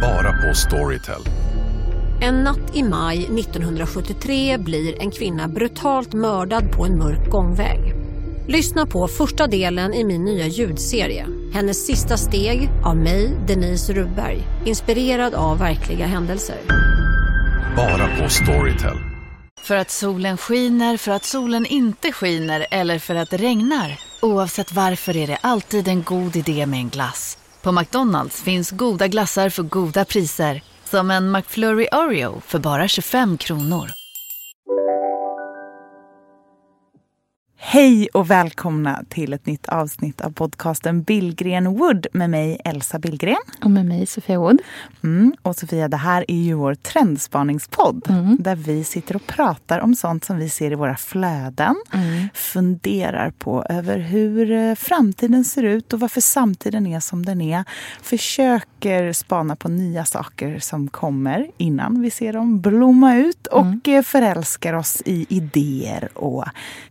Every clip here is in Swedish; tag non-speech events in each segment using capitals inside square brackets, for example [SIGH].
Bara på Storytel. En natt i maj 1973 blir en kvinna brutalt mördad på en mörk gångväg. Lyssna på första delen i min nya ljudserie. Hennes sista steg av mig, Denise Rubberg. Inspirerad av verkliga händelser. Bara på Storytel. För att solen skiner, för att solen inte skiner eller för att det regnar. Oavsett varför är det alltid en god idé med en glass. På McDonalds finns goda glassar för goda priser. Som en McFlurry Oreo för bara 25 kronor. Hej och välkomna till ett nytt avsnitt av podcasten Billgren Wood med mig Elsa Billgren. Och med mig Sofia Wood. Mm, och Sofia, det här är ju vår trendspaningspodd Mm. där vi sitter och pratar om sånt som vi ser i våra flöden. Mm. Funderar på över hur eh, framtiden ser ut och varför samtiden är som den är. Försöker spana på nya saker som kommer innan vi ser dem blomma ut och Mm. eh, förälskar oss i idéer och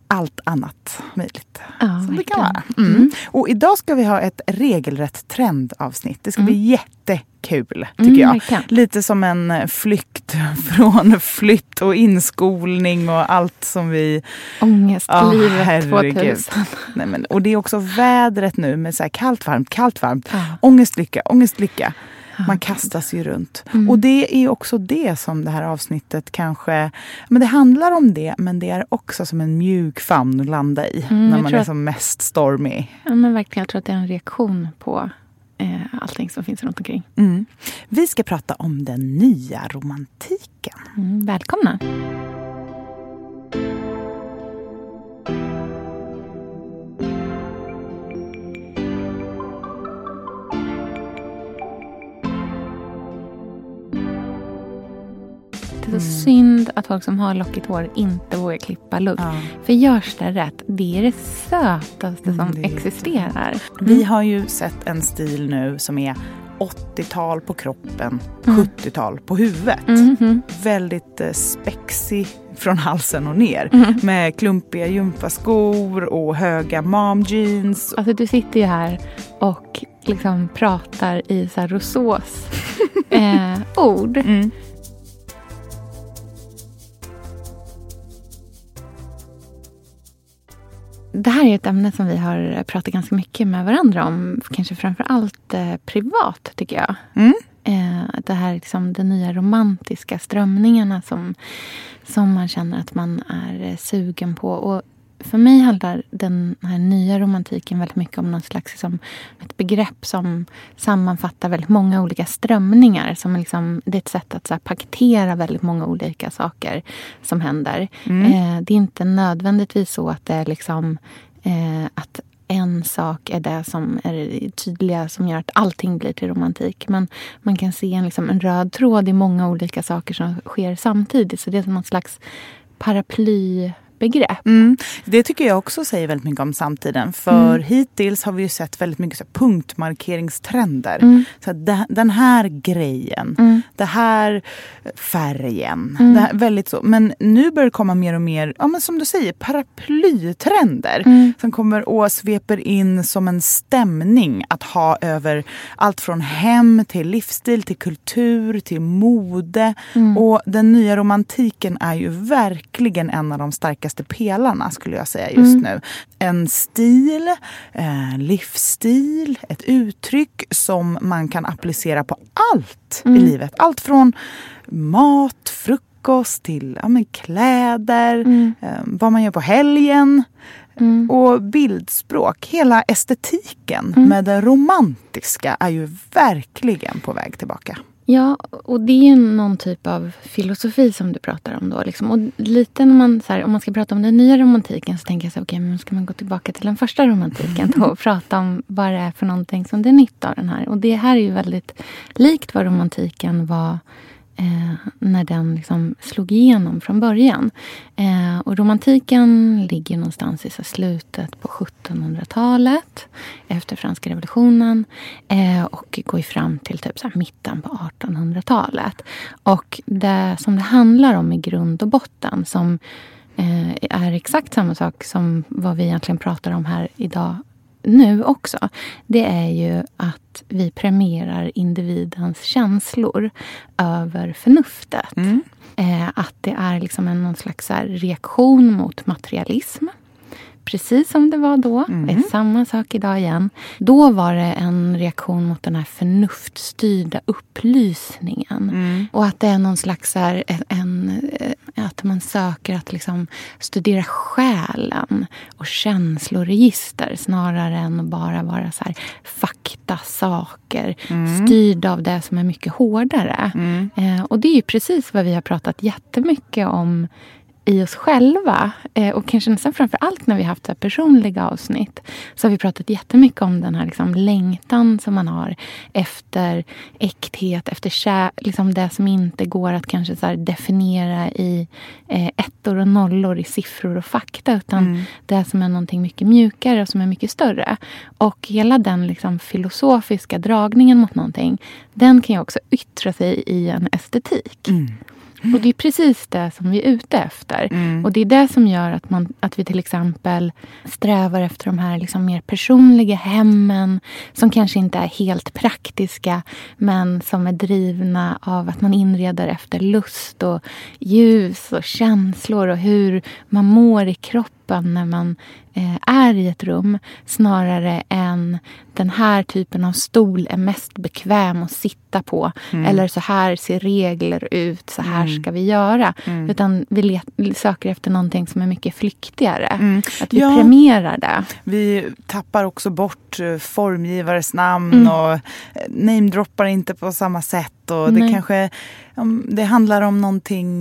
allt annat möjligt. Ja, som det kan vara. Mm. Och idag ska vi ha ett regelrätt trendavsnitt. Det ska bli jättekul, tycker Mm, jag. verkligen. Lite som en flykt [LAUGHS] från flytt och inskolning och allt som vi... Ångestlivet herregud. 2000. Nej, men, och det är också vädret nu med så kallt, varmt, kallt, varmt. Ja. Ångest, lycka, ångest, lycka. Man kastas ju runt. Mm. Och det är också det som det här avsnittet kanske... Men det handlar om det, men det är också som en mjuk famn att landa i. Mm, när man är att- som mest stormy. Ja, men verkligen, jag tror att det är en reaktion på eh, allting som finns runt omkring. Mm. Vi ska prata om den nya romantiken. Mm, välkomna. Det är så synd att folk som har lockigt hår inte vågar klippa lugg. Ja. För görs det rätt, det är det sötaste Mm, som det existerar. Vi har ju sett en stil nu som är 80-tal på kroppen, Mm. 70-tal på huvudet. Mhm. Väldigt eh, spexig från halsen och ner. Mm. Med klumpiga gympaskor och höga mom jeans. Alltså du sitter ju här och liksom pratar i så här Rousseaus [LAUGHS] eh, ord. Det här är ett ämne som vi har pratat ganska mycket med varandra om. Kanske framför allt eh, privat, tycker jag. Mm. Eh, det här liksom, de nya romantiska strömningarna som, som man känner att man är eh, sugen på. Och för mig handlar den här nya romantiken väldigt mycket om någon slags liksom, ett begrepp som sammanfattar väldigt många olika strömningar. Som liksom, det är ett sätt att så här, paketera väldigt många olika saker som händer. Mm. Eh, det är inte nödvändigtvis så att det är liksom eh, att en sak är det som är det tydliga som gör att allting blir till romantik. Men man kan se en, liksom, en röd tråd i många olika saker som sker samtidigt. Så det är som någon slags paraplybegrepp. Mm. Det tycker jag också säger väldigt mycket om samtiden. För hittills har vi ju sett väldigt mycket så punktmarkeringstrender. Mm. Så det, den här grejen, Mm. det här färgen. Mm. Här, väldigt så. Men nu börjar det komma mer och mer, ja, men som du säger, paraplytrender. Mm. Som kommer och sveper in som en stämning att ha över allt från hem till livsstil, till kultur, till mode. Mm. Och den nya romantiken är ju verkligen en av de starkaste pelarna skulle jag säga just Mm. nu. En stil, eh, livsstil, ett uttryck som man kan applicera på allt i Mm. livet. Allt från mat, frukost till ja, men kläder, Mm. eh, vad man gör på helgen Mm. och bildspråk. Hela estetiken Mm. med det romantiska är ju verkligen på väg tillbaka. Ja, och det är någon typ av filosofi som du pratar om då. Liksom. Och lite när man, så här, om man ska prata om den nya romantiken så tänker jag så här, okej, men ska man gå tillbaka till den första romantiken då och prata om vad det är för någonting som det är nytt av den här. Och det här är ju väldigt likt vad romantiken var eh, när den liksom slog igenom från början. Eh, och romantiken ligger någonstans i så slutet på 1700-talet efter franska revolutionen eh, och går fram till typ så här mitten på 1800-talet. Och det som det handlar om i grund och botten som eh, är exakt samma sak som vad vi egentligen pratar om här idag nu också, det är ju att vi premierar individens känslor över förnuftet. Mm. Eh, att det är liksom en någon slags reaktion mot materialism. Precis som det var då. Det är samma sak idag igen. Då var det en reaktion mot den här förnuftstyrda upplysningen. Och att det är någon slags här, en, eh, att man söker att liksom studera själen och känsloregister snarare än att bara vara så här fakta, saker, styrd av det som är mycket hårdare. Eh, och det är ju precis vad vi har pratat jättemycket om i oss själva. Eh, och kanske nästan framför allt när vi haft så personliga avsnitt så har vi pratat jättemycket om den här liksom längtan som man har efter äkthet, efter kär, liksom det som inte går att kanske så definiera i eh, ettor och nollor, i siffror och fakta utan det som är någonting mycket mjukare och som är mycket större. Och hela den liksom filosofiska dragningen mot någonting den kan ju också yttra sig i en estetik. Och det är precis det som vi är ute efter. Och det är det som gör att, man, att vi till exempel strävar efter de här liksom mer personliga hemmen som kanske inte är helt praktiska men som är drivna av att man inreder efter lust och ljus och känslor och hur man mår i kroppen när man eh, är i ett rum snarare än den här typen av stol är mest bekväm att sitta på. Eller så här ser regler ut, så här ska vi göra. Utan vi let, söker efter någonting som är mycket flyktigare. Att vi Ja. premierar det. Vi tappar också bort eh, formgivares namn Mm. och eh, namedroppar inte på samma sätt. Och det Nej. kanske det handlar om någonting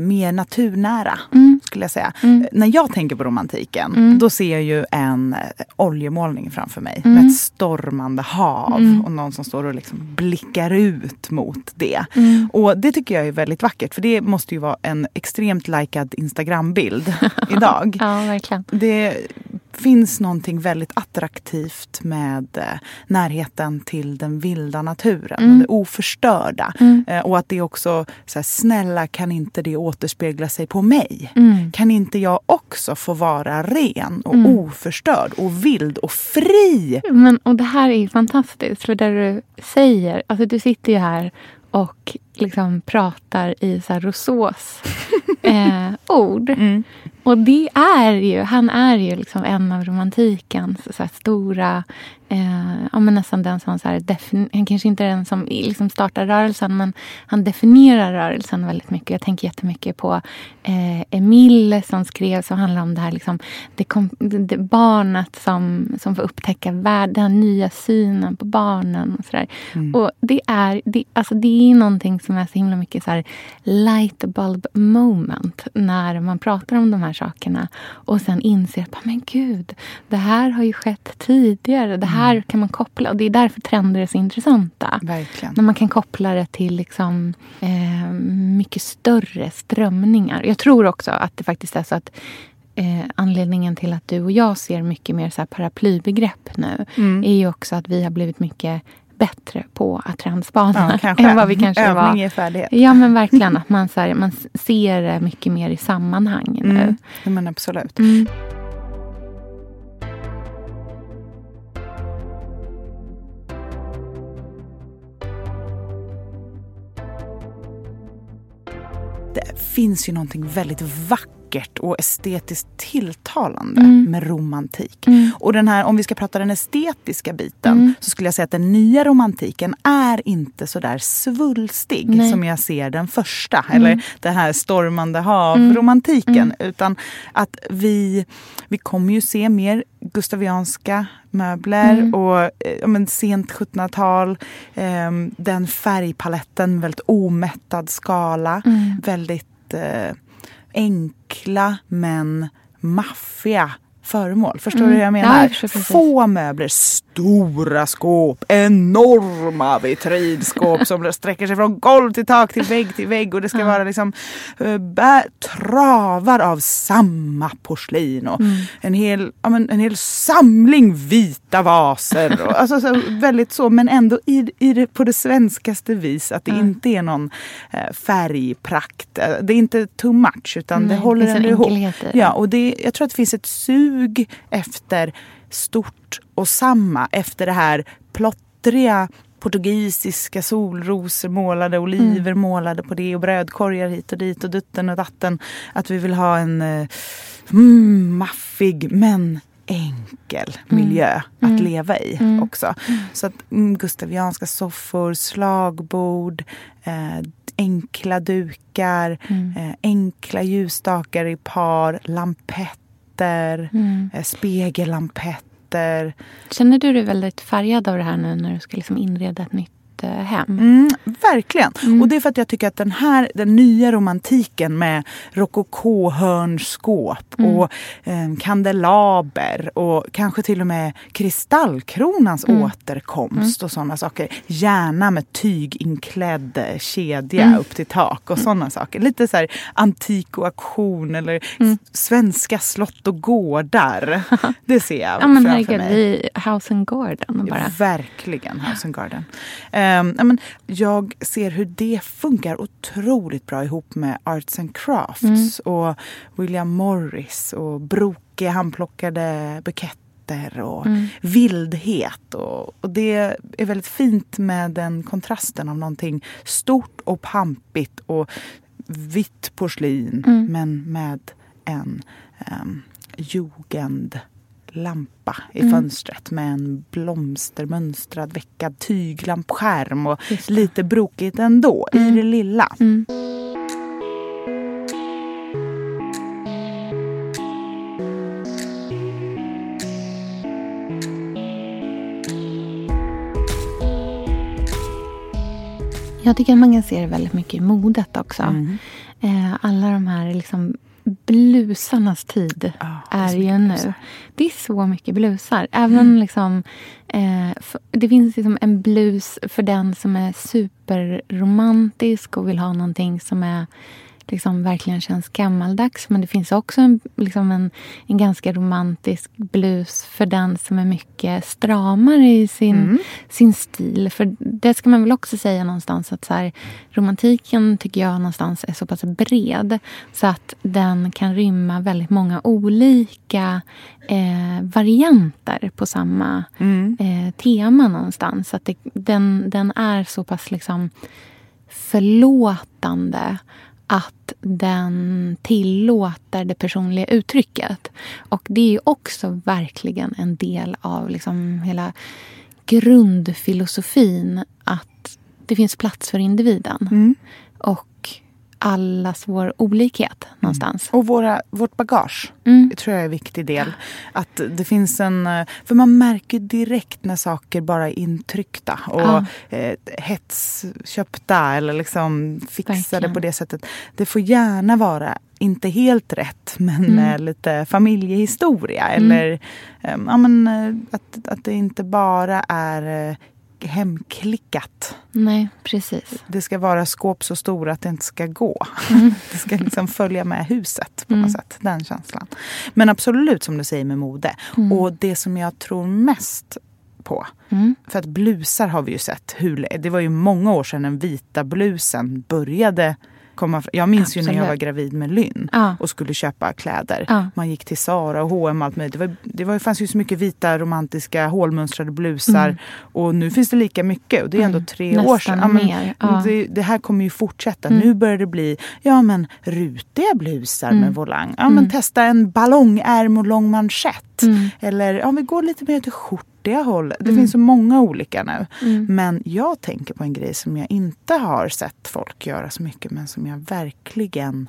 mer naturnära, Mm. Skulle jag säga. Mm. När jag tänker på romantiken, Mm. då ser jag ju en eh, oljemålning framför mig Mm. med ett stormande hav Mm. och någon som står och liksom blickar ut mot det. Mm. Och det tycker jag är väldigt vackert, för det måste ju vara en extremt likad Instagrambild [LAUGHS] idag. Ja, verkligen. Det finns någonting väldigt attraktivt med eh, närheten till den vilda naturen, Mm. det oförstörda. Mm. Eh, och att det också, så här, snälla kan inte det återspegla sig på mig? Mm. Kan inte jag också få vara ren och Mm. oförstörd och vild och fri? Men, och det här är fantastiskt. För det du säger, alltså du sitter ju här och liksom pratar i så här Rousseaus [LAUGHS] eh, ord. Och det är ju, han är ju liksom en av romantikens så här stora, eh, ja men nästan den som så här han kanske inte är den som liksom startar rörelsen men han definierar rörelsen väldigt mycket. Jag tänker jättemycket på eh, Emile som skrev som handlar om det här liksom, det, kom, det, barnet som, som får upptäcka världen, den här nya synen på barnen och sådär. Och det är, det, alltså det är någonting som är så himla mycket så här light bulb moment när man pratar om de här sakerna och sen inser att men gud, det här har ju skett tidigare. Det här kan man koppla och det är därför trender är så intressanta. Verkligen. När man kan koppla det till liksom, eh, mycket större strömningar. Jag tror också att det faktiskt är så att eh, anledningen till att du och jag ser mycket mer så här paraplybegrepp nu Mm. är ju också att vi har blivit mycket bättre på att trendspana Ja, [LAUGHS] än vad vi kanske Övning var. är färdighet. Ja men verkligen att man, så här, man ser mycket mer i sammanhang nu. Mm. Ja, men absolut. Mm. Det finns ju någonting väldigt vackert och estetiskt tilltalande Mm. med romantik. Mm. Och den här, om vi ska prata den estetiska biten Mm. så skulle jag säga att den nya romantiken är inte så där svulstig Nej. som jag ser den första. Mm. Eller den här stormande hav-romantiken. Utan att vi, vi kommer ju se mer gustavianska möbler Mm. och eh, ja, men sent 1700-tal. Eh, den färgpaletten, väldigt omättad skala. Mm. Väldigt eh, enkla men maffiga föremål. Förstår Mm. du hur jag Ja, menar? precis. Få möbler, stora skåp, enorma vitrinskåp som [LAUGHS] sträcker sig från golv till tak till vägg till vägg och det ska Ja. vara liksom eh, travar av samma porslin och Mm. en, hel, ja, men, en hel samling vita vaser. Och, alltså, så, väldigt så, men ändå i, i det, på det svenskaste vis att det Ja. inte är någon eh, färgprakt. Eh, Det är inte too much utan Nej, det håller finns ändå ihop. det. Ja, och det, jag tror att det finns ett sug efter stort och samma efter det här plottriga portugisiska solrosor målade, oliver Mm. målade på det och brödkorgar hit och dit och dutten och datten. Att vi vill ha en eh, mm, maffig men enkel miljö att leva i också. Så att mm, gustavianska soffor, slagbord, eh, enkla dukar, eh, enkla ljusstakar i par, lampetter, eh, spegellampetter. Känner du dig väldigt färgad av det här nu när du ska liksom inreda ett nytt eh, hem? Mm, verkligen. Och det är för att jag tycker att den här, den nya romantiken med rokoko-hörnskåp och eh, kandelaber och kanske till och med kristallkronans återkomst och sådana saker. Gärna med tyginklädd eh, kedja upp till tak och sådana saker. Lite så här antik och auktion eller svenska slott och gårdar. [LAUGHS] Det ser jag Ja men framför herregud, mig. vi House and Garden bara. Verkligen House and Garden. Ja, men jag ser hur det funkar otroligt bra ihop med Arts and Crafts och William Morris och brokiga handplockade buketter och vildhet. Och, och det är väldigt fint med den kontrasten av någonting stort och pampigt och vitt porslin men med en um, jugend lampa i fönstret med en blomstermönstrad veckad tyglampskärm och lite brokigt ändå i det lilla. Mm. Jag tycker man kan se det väldigt mycket i modet också. Mm. Eh, alla de här liksom blusarnas tid det är är ju nu. blusar. Det är så mycket blusar. Även liksom, eh, f- det finns liksom en blus för den som är superromantisk och vill ha någonting som är liksom verkligen känns gammaldags. Men det finns också en, liksom en, en ganska romantisk blus för den som är mycket stramare i sin, sin stil. För det ska man väl också säga någonstans att så här, romantiken tycker jag någonstans är så pass bred så att den kan rymma väldigt många olika eh, varianter på samma eh, tema någonstans. Så att det, den, den är så pass liksom förlåtande att den tillåter det personliga uttrycket. Och det är ju också verkligen en del av liksom hela grundfilosofin att det finns plats för individen. Och allas vår olikhet någonstans. Och våra, vårt bagage Mm. tror jag är en viktig del. Att det finns en... eh, För man märker direkt när saker bara är intryckta och Ja. eh, hetsköpta eller liksom fixade Verkligen. på det sättet. Det får gärna vara inte helt rätt men Mm. med lite familjehistoria. Eller eh, ja, men, eh, att, att det inte bara är eh, hemklickat. Nej, precis. Det ska vara skåp så stora att det inte ska gå. [LAUGHS] Det ska liksom följa med huset på något sätt. Den känslan. Men absolut som du säger med mode. Och det som jag tror mest på. För att blusar har vi ju sett. Hur, det var ju många år sedan den vita blusen började komma. Jag minns ju när jag Absolut. var gravid med Lynn Ja. och skulle köpa kläder. Ja. Man gick till Sara och H&M och allt möjligt. Det, var, det var, fanns ju så mycket vita romantiska hålmönstrade blusar. Och nu finns det lika mycket. Och det är ändå tre Mm. År sedan. Ja, men. Mm. det, det här kommer ju fortsätta. Nu börjar det bli ja, men, rutiga blusar Mm. med volang. Ja, men, testa en ballongärm och lång manschett. Mm. Eller ja, vi går lite mer till skjortiga håll. Det finns så många olika nu. Mm. Men jag tänker på en grej som jag inte har sett folk göra så mycket men som jag verkligen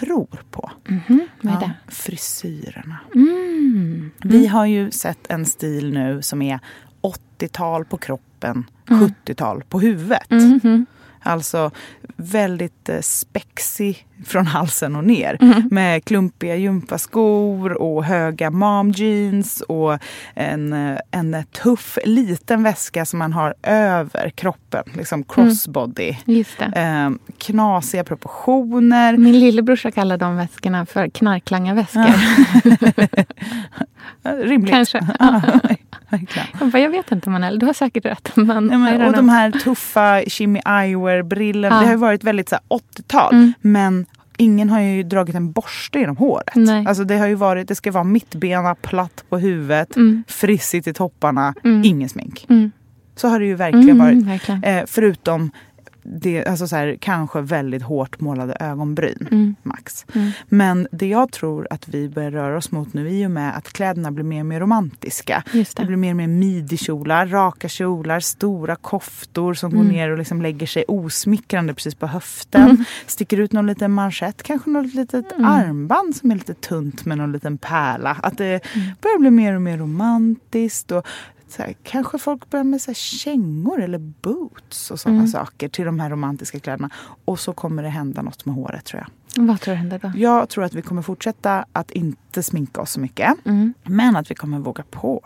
tror på. Mhm, vad är det? Frisyrerna. Mm. Vi har ju sett en stil nu som är 80-tal på kroppen, Mm. 70-tal på huvudet. Mhm. Alltså väldigt eh, spexig från halsen och ner. Mm. Med klumpiga gympaskor och höga mom jeans och en, eh, en tuff liten väska som man har över kroppen. Liksom crossbody. Just det. Eh, knasiga proportioner. Min lillebrorsa kallar de väskorna för knarklangarväskor. Eh, [LAUGHS] [LAUGHS] Rimligt. Kanske. [LAUGHS] Ja, verkligen. Jag, bara, jag vet inte Manel, du har säkert rätt. Men, I men, och de här tuffa Jimmy Eyewear-brillorna. Ja. Det har ju varit väldigt så här, 80-tal. Mm. Men ingen har ju dragit en borste genom håret. Nej. Alltså det har ju varit, det ska vara mittbena, platt på huvudet, Mm. frissigt i topparna, Mm. ingen smink. Mm. Så har det ju verkligen Mm, varit. verkligen. Eh, förutom det, alltså så här, kanske väldigt hårt målade ögonbryn. Mm. Max. Mm. Men det jag tror att vi börjar röra oss mot nu i och med att kläderna blir mer och mer romantiska. Det det. blir mer och mer midikjolar, raka kjolar, stora koftor som går Mm. ner och liksom lägger sig osmickrande precis på höften. Mm. Sticker ut någon liten manschett, kanske något litet Mm. armband som är lite tunt med någon liten pärla. Att det Mm. börjar bli mer och mer romantiskt. Och så här, kanske folk börjar med så här kängor eller boots och sådana Mm. saker till de här romantiska kläderna. Och så kommer det hända något med håret tror jag. Vad tror du händer då? Jag tror att vi kommer fortsätta att inte sminka oss så mycket. Mm. Men att vi kommer våga på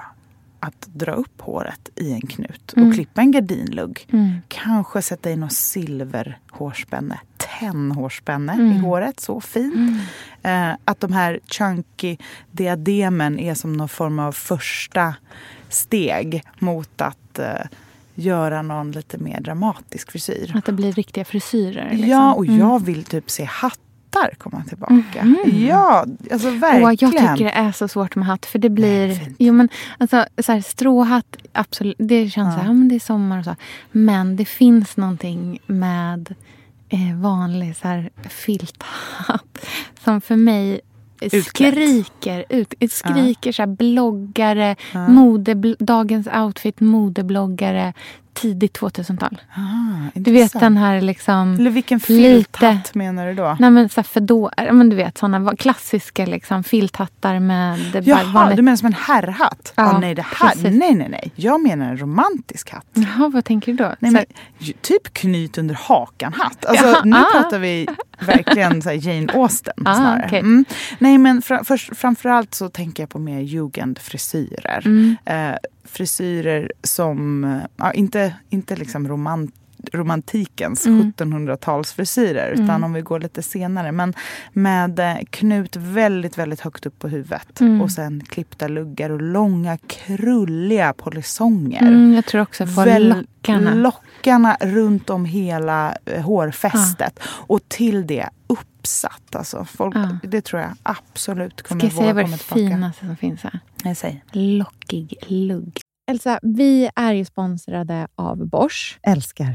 att dra upp håret i en knut och Mm. klippa en gardinlugg. Mm. Kanske sätta in något silverhårspänne, tennhårspänne i Mm. håret. Så fint. Mm. Eh, att de här chunky diademen är som någon form av första steg mot att eh, göra någon lite mer dramatisk frisyr. Att det blir riktiga frisyrer. Liksom. Ja, och Mm. jag vill typ se hattar komma tillbaka. Mhm. Ja, alltså verkligen. jag tycker det är så svårt med hatt. För det blir... Nej, jo, men, alltså, så här, stråhatt, absolut. Det känns Ja. så här, men det är sommar och så. Men det finns någonting med eh, vanlig så här, filthatt som för mig Utklätt. skriker ut. Skriker så här, bloggare, Ja. mode, dagens outfit, modebloggare, tidigt 2000-tal. Ah, Du vet den här liksom... Eller vilken Lite. filthatt menar du då? Nej men så fedora, ja, men du vet såna klassiska liksom filthattar med Jaha, vanligt- du menar som en herrhatt? Ja, Ja, nej, det här, precis. nej, nej, nej. Jag menar en romantisk hatt. Jaha, vad tänker du då? Nej, Så men, typ knyt under hakan-hatt. Alltså, nu ah. pratar vi verkligen så Jane Austen Ah, snarare. okej. Mm. Nej, men fra, först, framförallt så tänker jag på mer jugendfrisyrer. Mm. Eh, frisyrer som, eh, ja, inte, inte liksom romant, romantikens Mm. 1700-talsfrisyrer utan Mm. om vi går lite senare. Men med eh, knut väldigt, väldigt högt upp på huvudet Mm. och sen klippta luggar och långa krulliga polisonger. Mm, jag tror också på Väl- lockarna. Lockarna runt om hela eh, hårfästet. Och till det uppsatt. Alltså, folk, Ja. Det tror jag absolut kommer Ska jag säga vad det finaste som finns här? Nej, säg. Lockig lugg. Elsa, vi är ju sponsrade av Bosch. Älskar.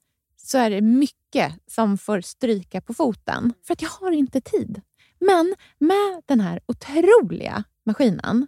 så är det mycket som får stryka på foten. För att jag har inte tid. Men med den här otroliga maskinen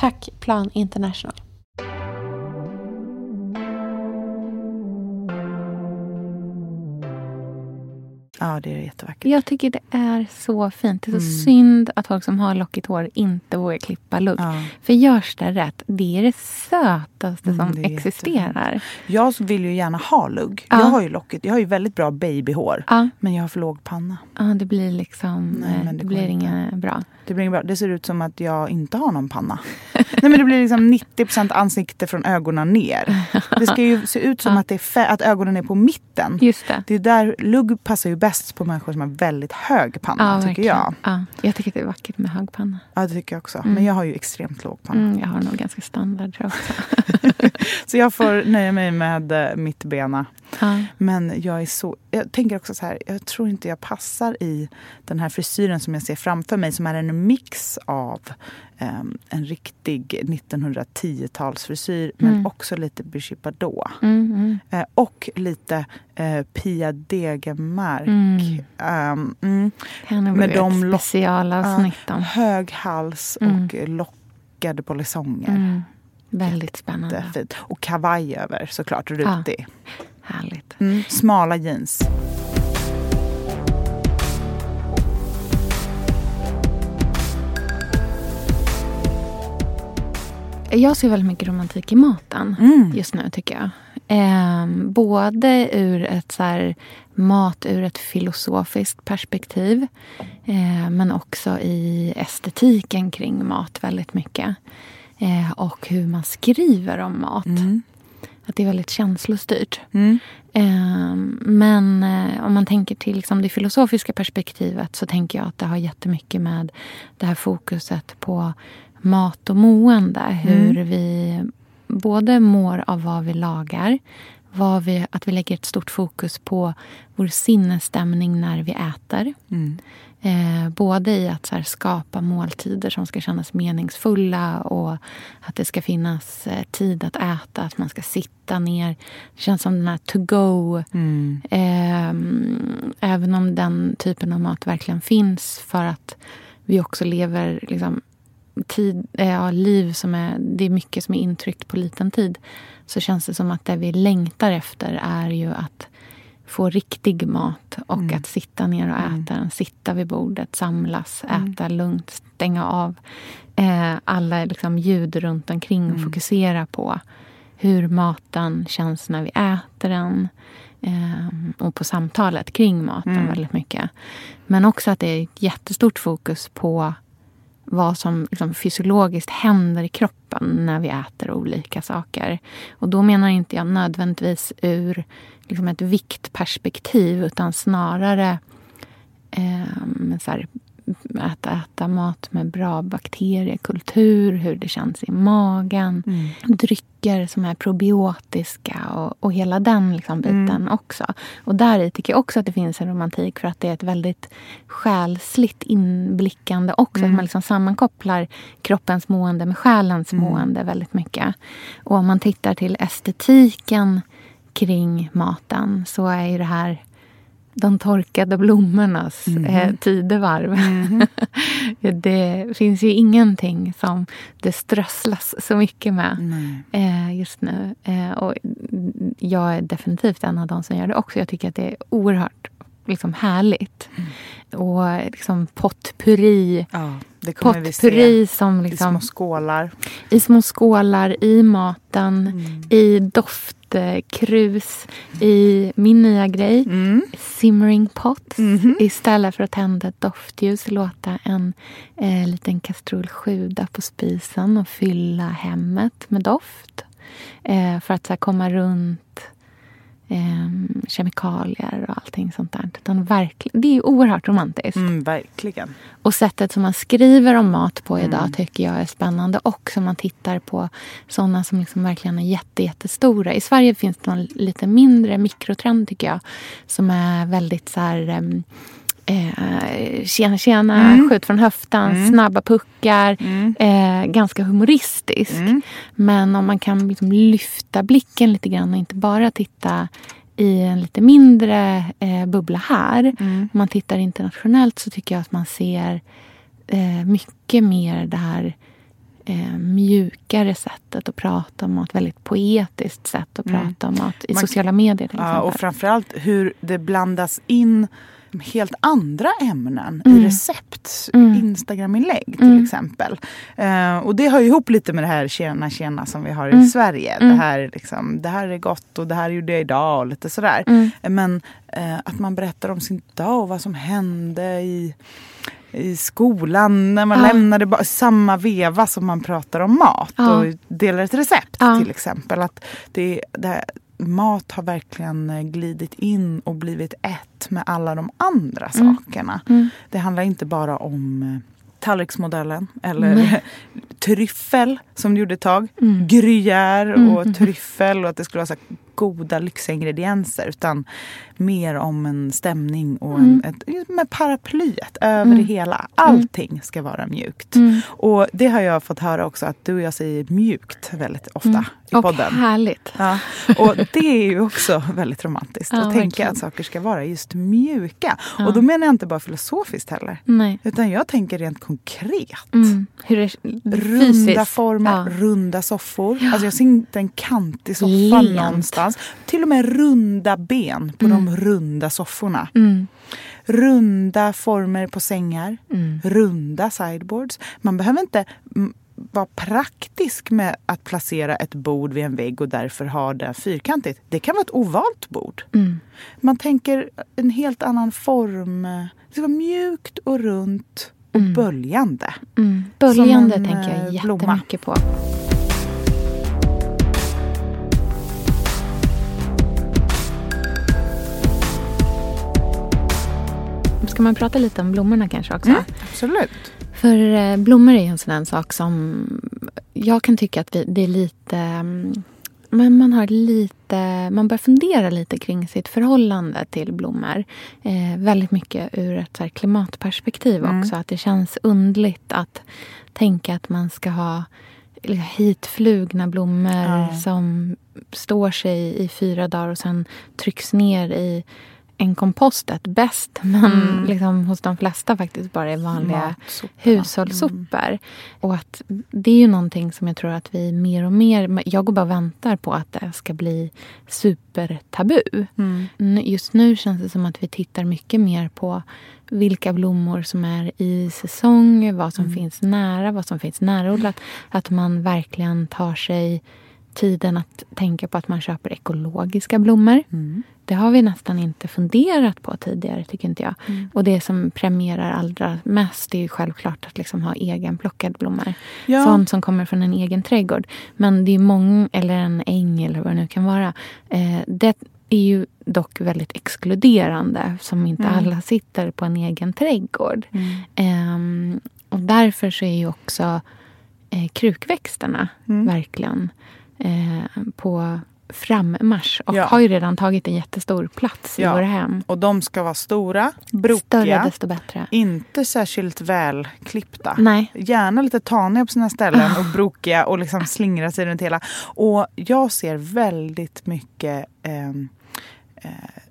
Tack Plan International. Ja, det är jättevackert. Jag tycker det är så fint. Det är så Mm. synd att folk som har lockigt hår inte vågar klippa lugg. Ja. För görs det rätt, det är det sötaste Mm, som det existerar. Jag vill ju gärna ha lugg. Ja. Jag har ju lockigt. Jag har ju väldigt bra babyhår. Ja, Men jag har för låg panna. ja det blir liksom... Nej, eh, men det det blir går inte. inget bra. Det, blir bra. det ser ut som att jag inte har någon panna. Nej, men det blir liksom 90% ansikte från ögonen ner. Det ska ju se ut som att, att ögonen är på mitten. Just det. Det är där lugg passar ju bäst på människor som har väldigt hög panna, Ja, tycker jag. Ja, jag tycker att det är vackert med hög panna. Ja, det tycker jag också. Mm. Men jag har ju extremt låg panna. Mm, jag har nog ganska standard tror jag. [LAUGHS] Så jag får nöja mig med eh, mitt bena. Ja. Men jag är så... Jag tänker också så här, jag tror inte jag passar i den här frisyren som jag ser framför mig, som är en mix av em, en riktig 1910-talsfrisyr, men Mm. också lite Brigitte Bardot. Mm, mm. Eh, och lite eh, Pia Degemark. Mm. Ehm, mm. Med de lock- specialavsnitt om. Hög hals Mm. och lockade polisonger. Mm. Väldigt spännande. Jättefint. Och kavaj över såklart, rutig. Härligt. Mm, smala jeans. Jag ser väldigt mycket romantik i maten Mm. just nu tycker jag. Eh, både ur ett så här, mat ur ett filosofiskt perspektiv eh, men också i estetiken kring mat väldigt mycket. Eh, och hur man skriver om mat. Mm. Att det är väldigt känslostyrt. Mm. Eh, men eh, om man tänker till liksom det filosofiska perspektivet så tänker jag att det har jättemycket med det här fokuset på mat och mående. Hur vi både mår av vad vi lagar vad vi, att vi lägger ett stort fokus på vår sinnesstämning när vi äter. Mm. Eh, både i att här, skapa måltider som ska kännas meningsfulla och att det ska finnas eh, tid att äta, att man ska sitta ner. Det känns som den här to go. Mm. Eh, även om den typen av mat verkligen finns för att vi också lever liksom, tid, eh, ja, liv som är... Det är mycket som är intryckt på liten tid. Så känns det som att det vi längtar efter är ju att få riktig mat och Mm. att sitta ner och äta den. Sitta vid bordet, samlas, Mm. äta lugnt, stänga av eh, alla liksom, ljud runt omkring och Mm. fokusera på hur maten känns när vi äter den. Eh, och på samtalet kring maten Mm. väldigt mycket. Men också att det är ett jättestort fokus på vad som liksom fysiologiskt händer i kroppen när vi äter olika saker. Och då menar inte jag nödvändigtvis ur liksom ett viktperspektiv utan snarare eh, så här, att äta mat med bra bakteriekultur, hur det känns i magen. Mm. Drycker som är probiotiska och, och hela den liksom biten Mm. också. Och där i tycker jag också att det finns en romantik för att det är ett väldigt själsligt inblickande också. Mm. Att man liksom sammankopplar kroppens mående med själens Mm. mående väldigt mycket. Och om man tittar till estetiken kring maten så är ju det här de torkade blommornas Mhm. eh, tidevarv. Mhm. [LAUGHS] det finns ju ingenting som det strösslas så mycket med eh, just nu. Eh, och jag är definitivt en av de som gör det också. Jag tycker att det är oerhört liksom, härligt. Mm. Och liksom potpurri. Ja, det kommer Potpurri som i liksom, små skålar. i små skålar, i maten, Mm. I doftkrus, i min nya grej. Mm. Simmering pots. Mhm. Istället för att tända ett doftljus låta en eh, liten kastrull sjuda på spisen och fylla hemmet med doft. Eh, för att så här, komma runt eh, kemikalier och allting sånt där. Utan verkligen, det är oerhört romantiskt. Mm, verkligen. Och sättet som man skriver om mat på idag Mm. tycker jag är spännande. Och som man tittar på sådana som liksom verkligen är jätte, jättestora. I Sverige finns det någon lite mindre mikrotrend tycker jag. Som är väldigt så här... em, Eh, tjena, tjena, Mm. skjut från höften, Mm. snabba puckar. Mm. Eh, ganska humoristisk. Mm. Men om man kan liksom lyfta blicken lite grann och inte bara titta i en lite mindre eh, bubbla här. Mm. Om man tittar internationellt så tycker jag att man ser eh, mycket mer det här eh, mjukare sättet att prata om mat. Väldigt poetiskt sätt att Mm. prata om mat i Man- sociala medier till Ja, exempel. och framförallt hur det blandas in helt andra ämnen Mm. i recept. Mm. Instagram-inlägg till Mm. exempel. Eh, och det hör ju ihop lite med det här tjena tjena som vi har i Mm. Sverige. Mm. Det, här, liksom, det här är gott och det här gjorde jag idag och lite sådär. Mm. Men eh, att man berättar om sin dag och vad som hände i, i skolan när man Ja. lämnade samma veva som man pratar om mat Ja. och delar ett recept Ja. till exempel. Att det, det mat har verkligen eh, glidit in och blivit ett med alla de andra Mm. sakerna. Mm. Det handlar inte bara om eh, tallriksmodellen eller [LAUGHS] tryffel som det gjorde ett tag. Mm. Gruyère Mm, och mhm. tryffel och att det skulle vara så goda lyxiga ingredienser. Utan mer om en stämning och en, ett, med paraplyet över Mm. det hela. Allting ska vara mjukt. Mm. Och det har jag fått höra också att du och jag säger mjukt väldigt ofta Mm. I Och podden. härligt. Ja, och det är ju också väldigt romantiskt. [LAUGHS] Ja, att tänka verkligen. att saker ska vara just mjuka. Ja. Och då menar jag inte bara filosofiskt heller. Nej. Utan jag tänker rent konkret. Mm. Hur det Runda Fysiskt. former, runda soffor. Alltså jag ser inte en kantig soffa Lent. någonstans. Till och med runda ben på de runda sofforna. Mm. Runda former på sängar. Mm. Runda sideboards. Man behöver inte mm, vara praktisk med att placera ett bord vid en vägg och därför ha det fyrkantigt. Det kan vara ett ovalt bord. Mm. Man tänker en helt annan form. Det ska vara mjukt och runt och böljande. Mm. Böljande Som en, tänker jag eh, blomma. jättemycket på. Ska man prata lite om blommorna kanske också? Mm, absolut. För eh, blommor är ju en sån sak som jag kan tycka att det är lite... mm, Men man har lite... Man bör fundera lite kring sitt förhållande till blommor. Eh, väldigt mycket ur ett klimatperspektiv Mm. också. Att det känns undligt att tänka att man ska ha hitflugna blommor Ja. som står sig i fyra dagar och sen trycks ner i en kompostet bäst. Men Mm. liksom hos de flesta faktiskt bara är vanliga hushållssopor. Och att det är ju någonting som jag tror att vi mer och mer... Jag går bara och väntar på att det ska bli supertabu. Mm. Just nu känns det som att vi tittar mycket mer på vilka blommor som är i säsong, vad som finns nära, vad som finns närodlat. Att man verkligen tar sig tiden att tänka på att man köper ekologiska blommor. Mm. Det har vi nästan inte funderat på tidigare, tycker inte jag. Mm. Och det som premierar allra mest är ju självklart att liksom ha egenplockade blommor. Ja. Sånt som kommer från en egen trädgård. Men det är många, eller en äng eller vad det nu kan vara. Eh, det är ju dock väldigt exkluderande som inte Mm. alla sitter på en egen trädgård. Mm. Ehm, och därför så är ju också eh, krukväxterna Mm. verkligen eh, på frammarsch. Och Ja. har ju redan tagit en jättestor plats i Ja. våra hem. Och de ska vara stora, Större brokiga, desto bättre. inte särskilt välklippta. Nej. Gärna lite taniga på sina ställen och brokiga och liksom slingra sig runt hela. Och jag ser väldigt mycket ehm, eh,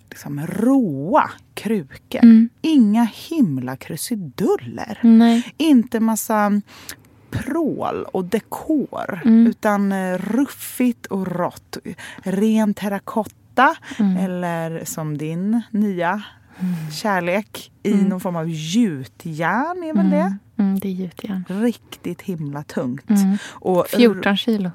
liksom råa krukor. Mm. Inga himla krusiduller. Nej. Inte massa prål och dekor. Mm. Utan eh, ruffigt och rått. Ren terrakotta. Mm. Eller som din nya kärlek i någon form av gjutjärn är väl det? Mm, det är gjutjärn. Riktigt himla tungt. Mm. Och 14 kilo.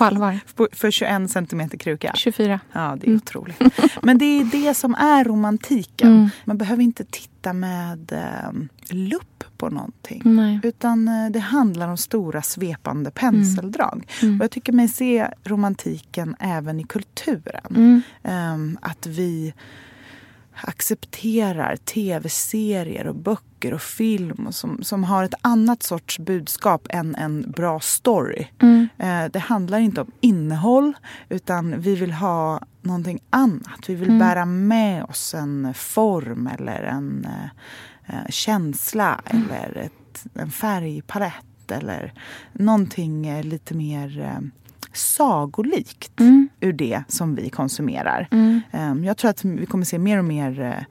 På allvar. För 21 centimeter kruka. 24. Ja, det är otroligt. Men det är det som är romantiken. Mm. Man behöver inte titta med eh, lupp på någonting. Nej. Utan eh, det handlar om stora svepande penseldrag. Mm. Och jag tycker mig se romantiken även i kulturen. Mm. Ehm, att vi accepterar tv-serier och böcker och film och som, som har ett annat sorts budskap än en bra story. Mm. Eh, det handlar inte om innehåll utan vi vill ha någonting annat. Vi vill Mm. bära med oss en form eller en eh, eh, känsla Mm. eller ett, en färgpalett eller någonting eh, lite mer eh, sagolikt Mm. ur det som vi konsumerar. Mm. Ehm, Jag tror att vi kommer se mer och mer eh,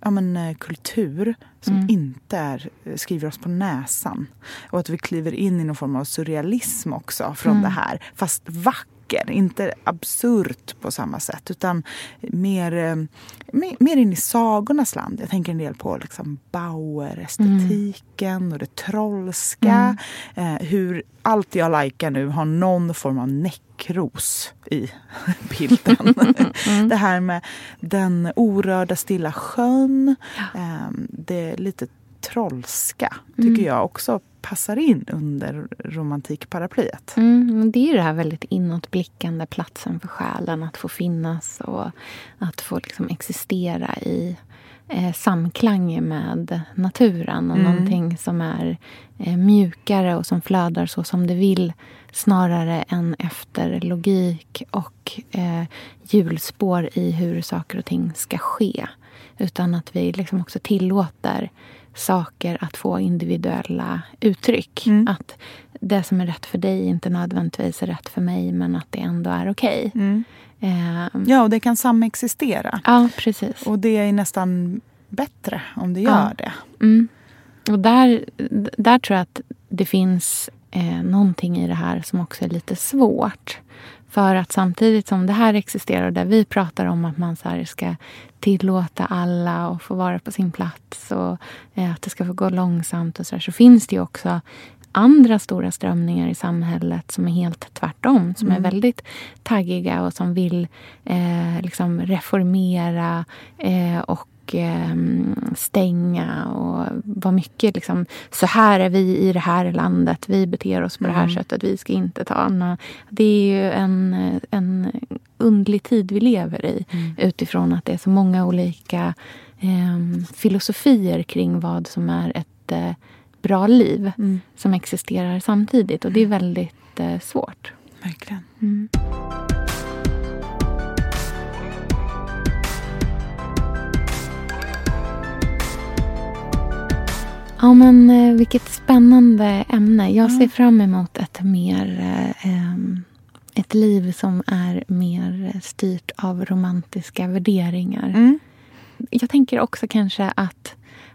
ja, men, eh, kultur som Mm. inte är, eh, skriver oss på näsan. Och att vi kliver in i någon form av surrealism också från Mm. det här. Fast vacker, inte absurt på samma sätt. Utan mer, eh, mer, mer in i sagornas land. Jag tänker en del på liksom Bauer-estetiken och det trollska. Mm. Eh, hur allt jag likar nu har någon form av näckros i [LAUGHS] bilden. Mm. Det här med den orörda stilla sjön. Eh, det lite trollska tycker Mm. jag också passar in under romantikparaplyet. Mm, det är ju det här väldigt inåtblickande platsen för själen. Att få finnas och att få liksom existera i eh, samklang med naturen. Och Mm. någonting som är eh, mjukare och som flödar så som det vill. Snarare än efter logik och eh, hjulspår i hur saker och ting ska ske. Utan att vi liksom också tillåter saker att få individuella uttryck. Mm. Att det som är rätt för dig inte nödvändigtvis är rätt för mig men att det ändå är okej. Mm. Eh, Ja, och det kan samexistera. ja, precis. Och det är nästan bättre om det Ja. gör det. Mm. Och där, där tror jag att det finns eh, någonting i det här som också är lite svårt. För att samtidigt som det här existerar, där vi pratar om att man så ska tillåta alla att få vara på sin plats och eh, att det ska få gå långsamt och så, där, så finns det ju också andra stora strömningar i samhället som är helt tvärtom. Som mm. är väldigt taggiga och som vill eh, liksom reformera eh, och Ehm, stänga och vara mycket liksom, så här är vi i det här landet, vi beter oss på mm. det här mm. sättet, vi ska inte ta Anna. Det är ju en, en undlig tid vi lever i mm. utifrån att det är så många olika eh, filosofier kring vad som är ett eh, bra liv mm. som existerar samtidigt. Och det är mm. väldigt eh, svårt. Verkligen. Ja, men eh, vilket spännande ämne. Jag ser fram emot ett mer... Eh, ett liv som är mer styrt av romantiska värderingar. Mm. Jag tänker också kanske att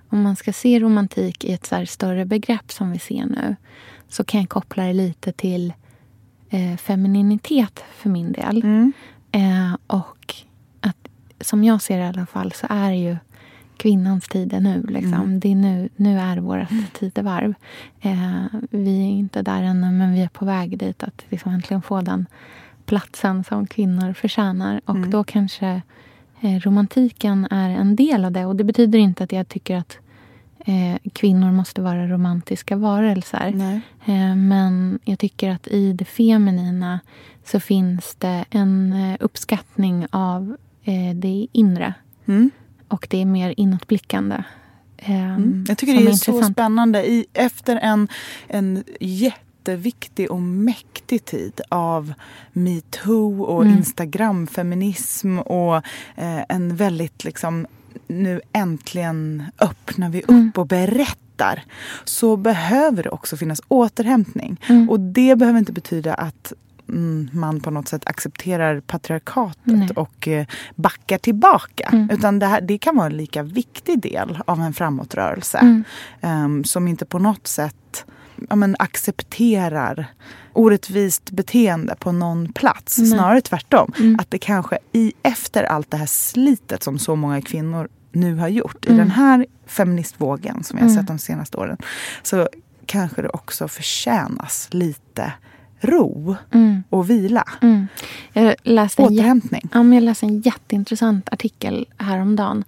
om man ska se romantik i ett så större begrepp som vi ser nu så kan jag koppla det lite till eh, femininitet för min del. Mm. Eh, och att som jag ser det i alla fall så är ju kvinnans tid är nu. Liksom. Mm. Det är nu, nu är vårt mm. tidevarv. Eh, vi är inte där ännu, men vi är på väg dit. Att liksom äntligen få den platsen som kvinnor förtjänar. Och mm. då kanske eh, romantiken är en del av det. Och det betyder inte att jag tycker att eh, kvinnor måste vara romantiska varelser. Eh, men jag tycker att i det feminina så finns det en eh, uppskattning av eh, det inre. Mm och det är mer inåtblickande. Mm. Jag tycker det är, är så spännande. I, efter en, en jätteviktig och mäktig tid av metoo och mm. instagramfeminism och eh, en väldigt liksom nu äntligen öppnar vi upp mm. och berättar så behöver det också finnas återhämtning. Mm. Och det behöver inte betyda att man på något sätt accepterar patriarkatet Nej. och eh, backar tillbaka. Mm. Utan det, här, det kan vara en lika viktig del av en framåtrörelse. Mm. Um, som inte på något sätt ja, men, accepterar orättvist beteende på någon plats. Nej. Snarare tvärtom. Mm. Att det kanske i efter allt det här slitet som så många kvinnor nu har gjort i mm. den här feministvågen som vi har mm. sett de senaste åren. Så kanske det också förtjänas lite ro mm. och vila. Mm. Jag läste Återhämtning. En, ja, jag läste en jätteintressant artikel häromdagen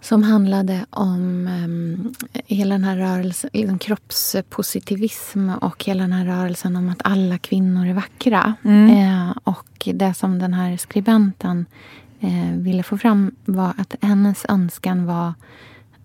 som handlade om um, hela den här rörelsen, liksom kroppspositivism och hela den här rörelsen om att alla kvinnor är vackra. Mm. Eh, och det som den här skribenten eh, ville få fram var att hennes önskan var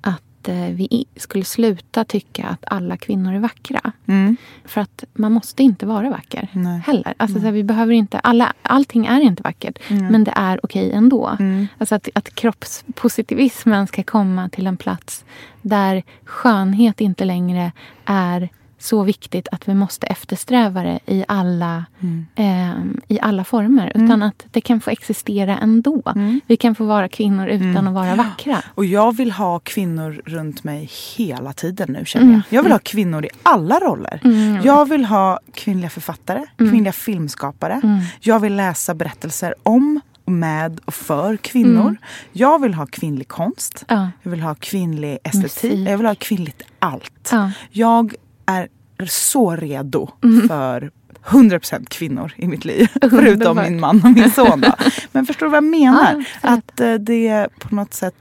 Eh, vi skulle sluta tycka att alla kvinnor är vackra. Mm. För att man måste inte vara vacker Nej. heller. Alltså, så här, vi behöver inte, alla, allting är inte vackert, mm. men det är okej ändå. Mm. Alltså att, att kroppspositivismen ska komma till en plats där skönhet inte längre är så viktigt att vi måste eftersträva det i alla, mm. eh, i alla former. Mm. Utan att det kan få existera ändå. Mm. Vi kan få vara kvinnor utan mm. att vara vackra. Och jag vill ha kvinnor runt mig hela tiden nu känner jag. Mm. Jag vill ha kvinnor i alla roller. Mm. Jag vill ha kvinnliga författare, kvinnliga filmskapare. Jag vill läsa berättelser om med och för kvinnor. Mm. Jag vill ha kvinnlig konst. Ja. Jag vill ha kvinnlig estetik. Musik. Jag vill ha kvinnligt allt. Ja. Jag är så redo Mm. för 100% kvinnor i mitt liv. [LAUGHS] Förutom min man och min son. Då. [LAUGHS] Men förstår du vad jag menar? Ja, att eh, det på något sätt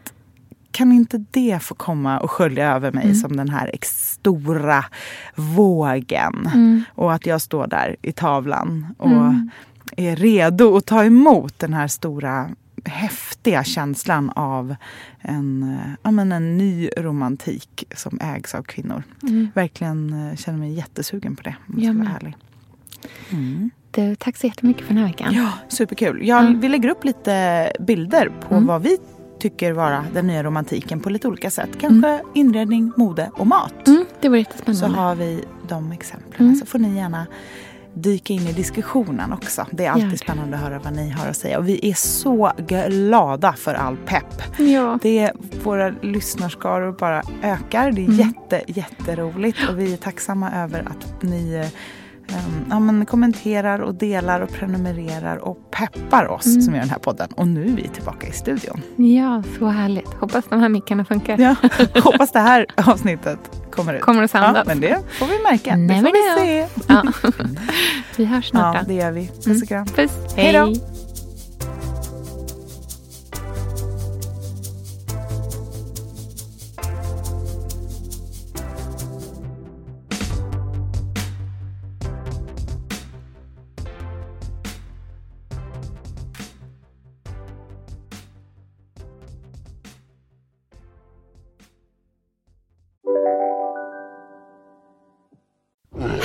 kan inte det få komma och skölja över mig Mm. som den här stora vågen? Mm. Och att jag står där i tavlan och Mm. är redo att ta emot den här stora häftiga känslan av en, eh, ja, men en ny romantik som ägs av kvinnor. Mm. Verkligen eh, känner mig jättesugen på det om jag ska vara ärlig. Mm. Du, tack så jättemycket för den här veckan. Ja, superkul. Jag, Mm. Vi lägger upp lite bilder på Mm. vad vi tycker vara den nya romantiken på lite olika sätt. Kanske inredning, mode och mat. Mm, det var Så jättespännande. har vi de exemplen. Mm. Så får ni gärna dyka in i diskussionen också. Det är alltid spännande att höra vad ni har att säga. Och vi är så glada för all pepp. Ja. Det, våra lyssnarskaror bara ökar. Det är Mm. jätte, jätteroligt. Och vi är tacksamma över att ni eh, um, ja, men kommenterar och delar och prenumererar och peppar oss Mm. som gör den här podden. Och nu är vi tillbaka i studion. ja, så härligt. Hoppas de här mickarna funkar. Ja, [LAUGHS] hoppas det här avsnittet kommer ut. Kommer att Ja, sändas. men det får vi märka. Det Never får vi se. Ja. [LAUGHS] Vi hörs snart Ja, det gör vi. Puss Mm. och kram. Puss. Hej då.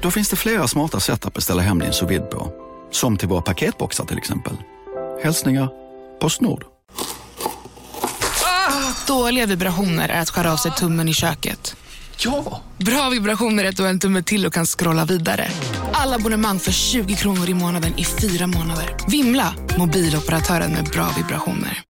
Då finns det flera smarta sätt att beställa hem din sous på. Som till våra paketboxar till exempel. Hälsningar Postnord. Dåliga vibrationer är att skära av sig tummen i köket. Ja! Bra vibrationer är att du har en tumme till och kan scrolla vidare. Alla abonnemang för 20 kronor i månaden i fyra månader. Vimla! Mobiloperatören med bra vibrationer.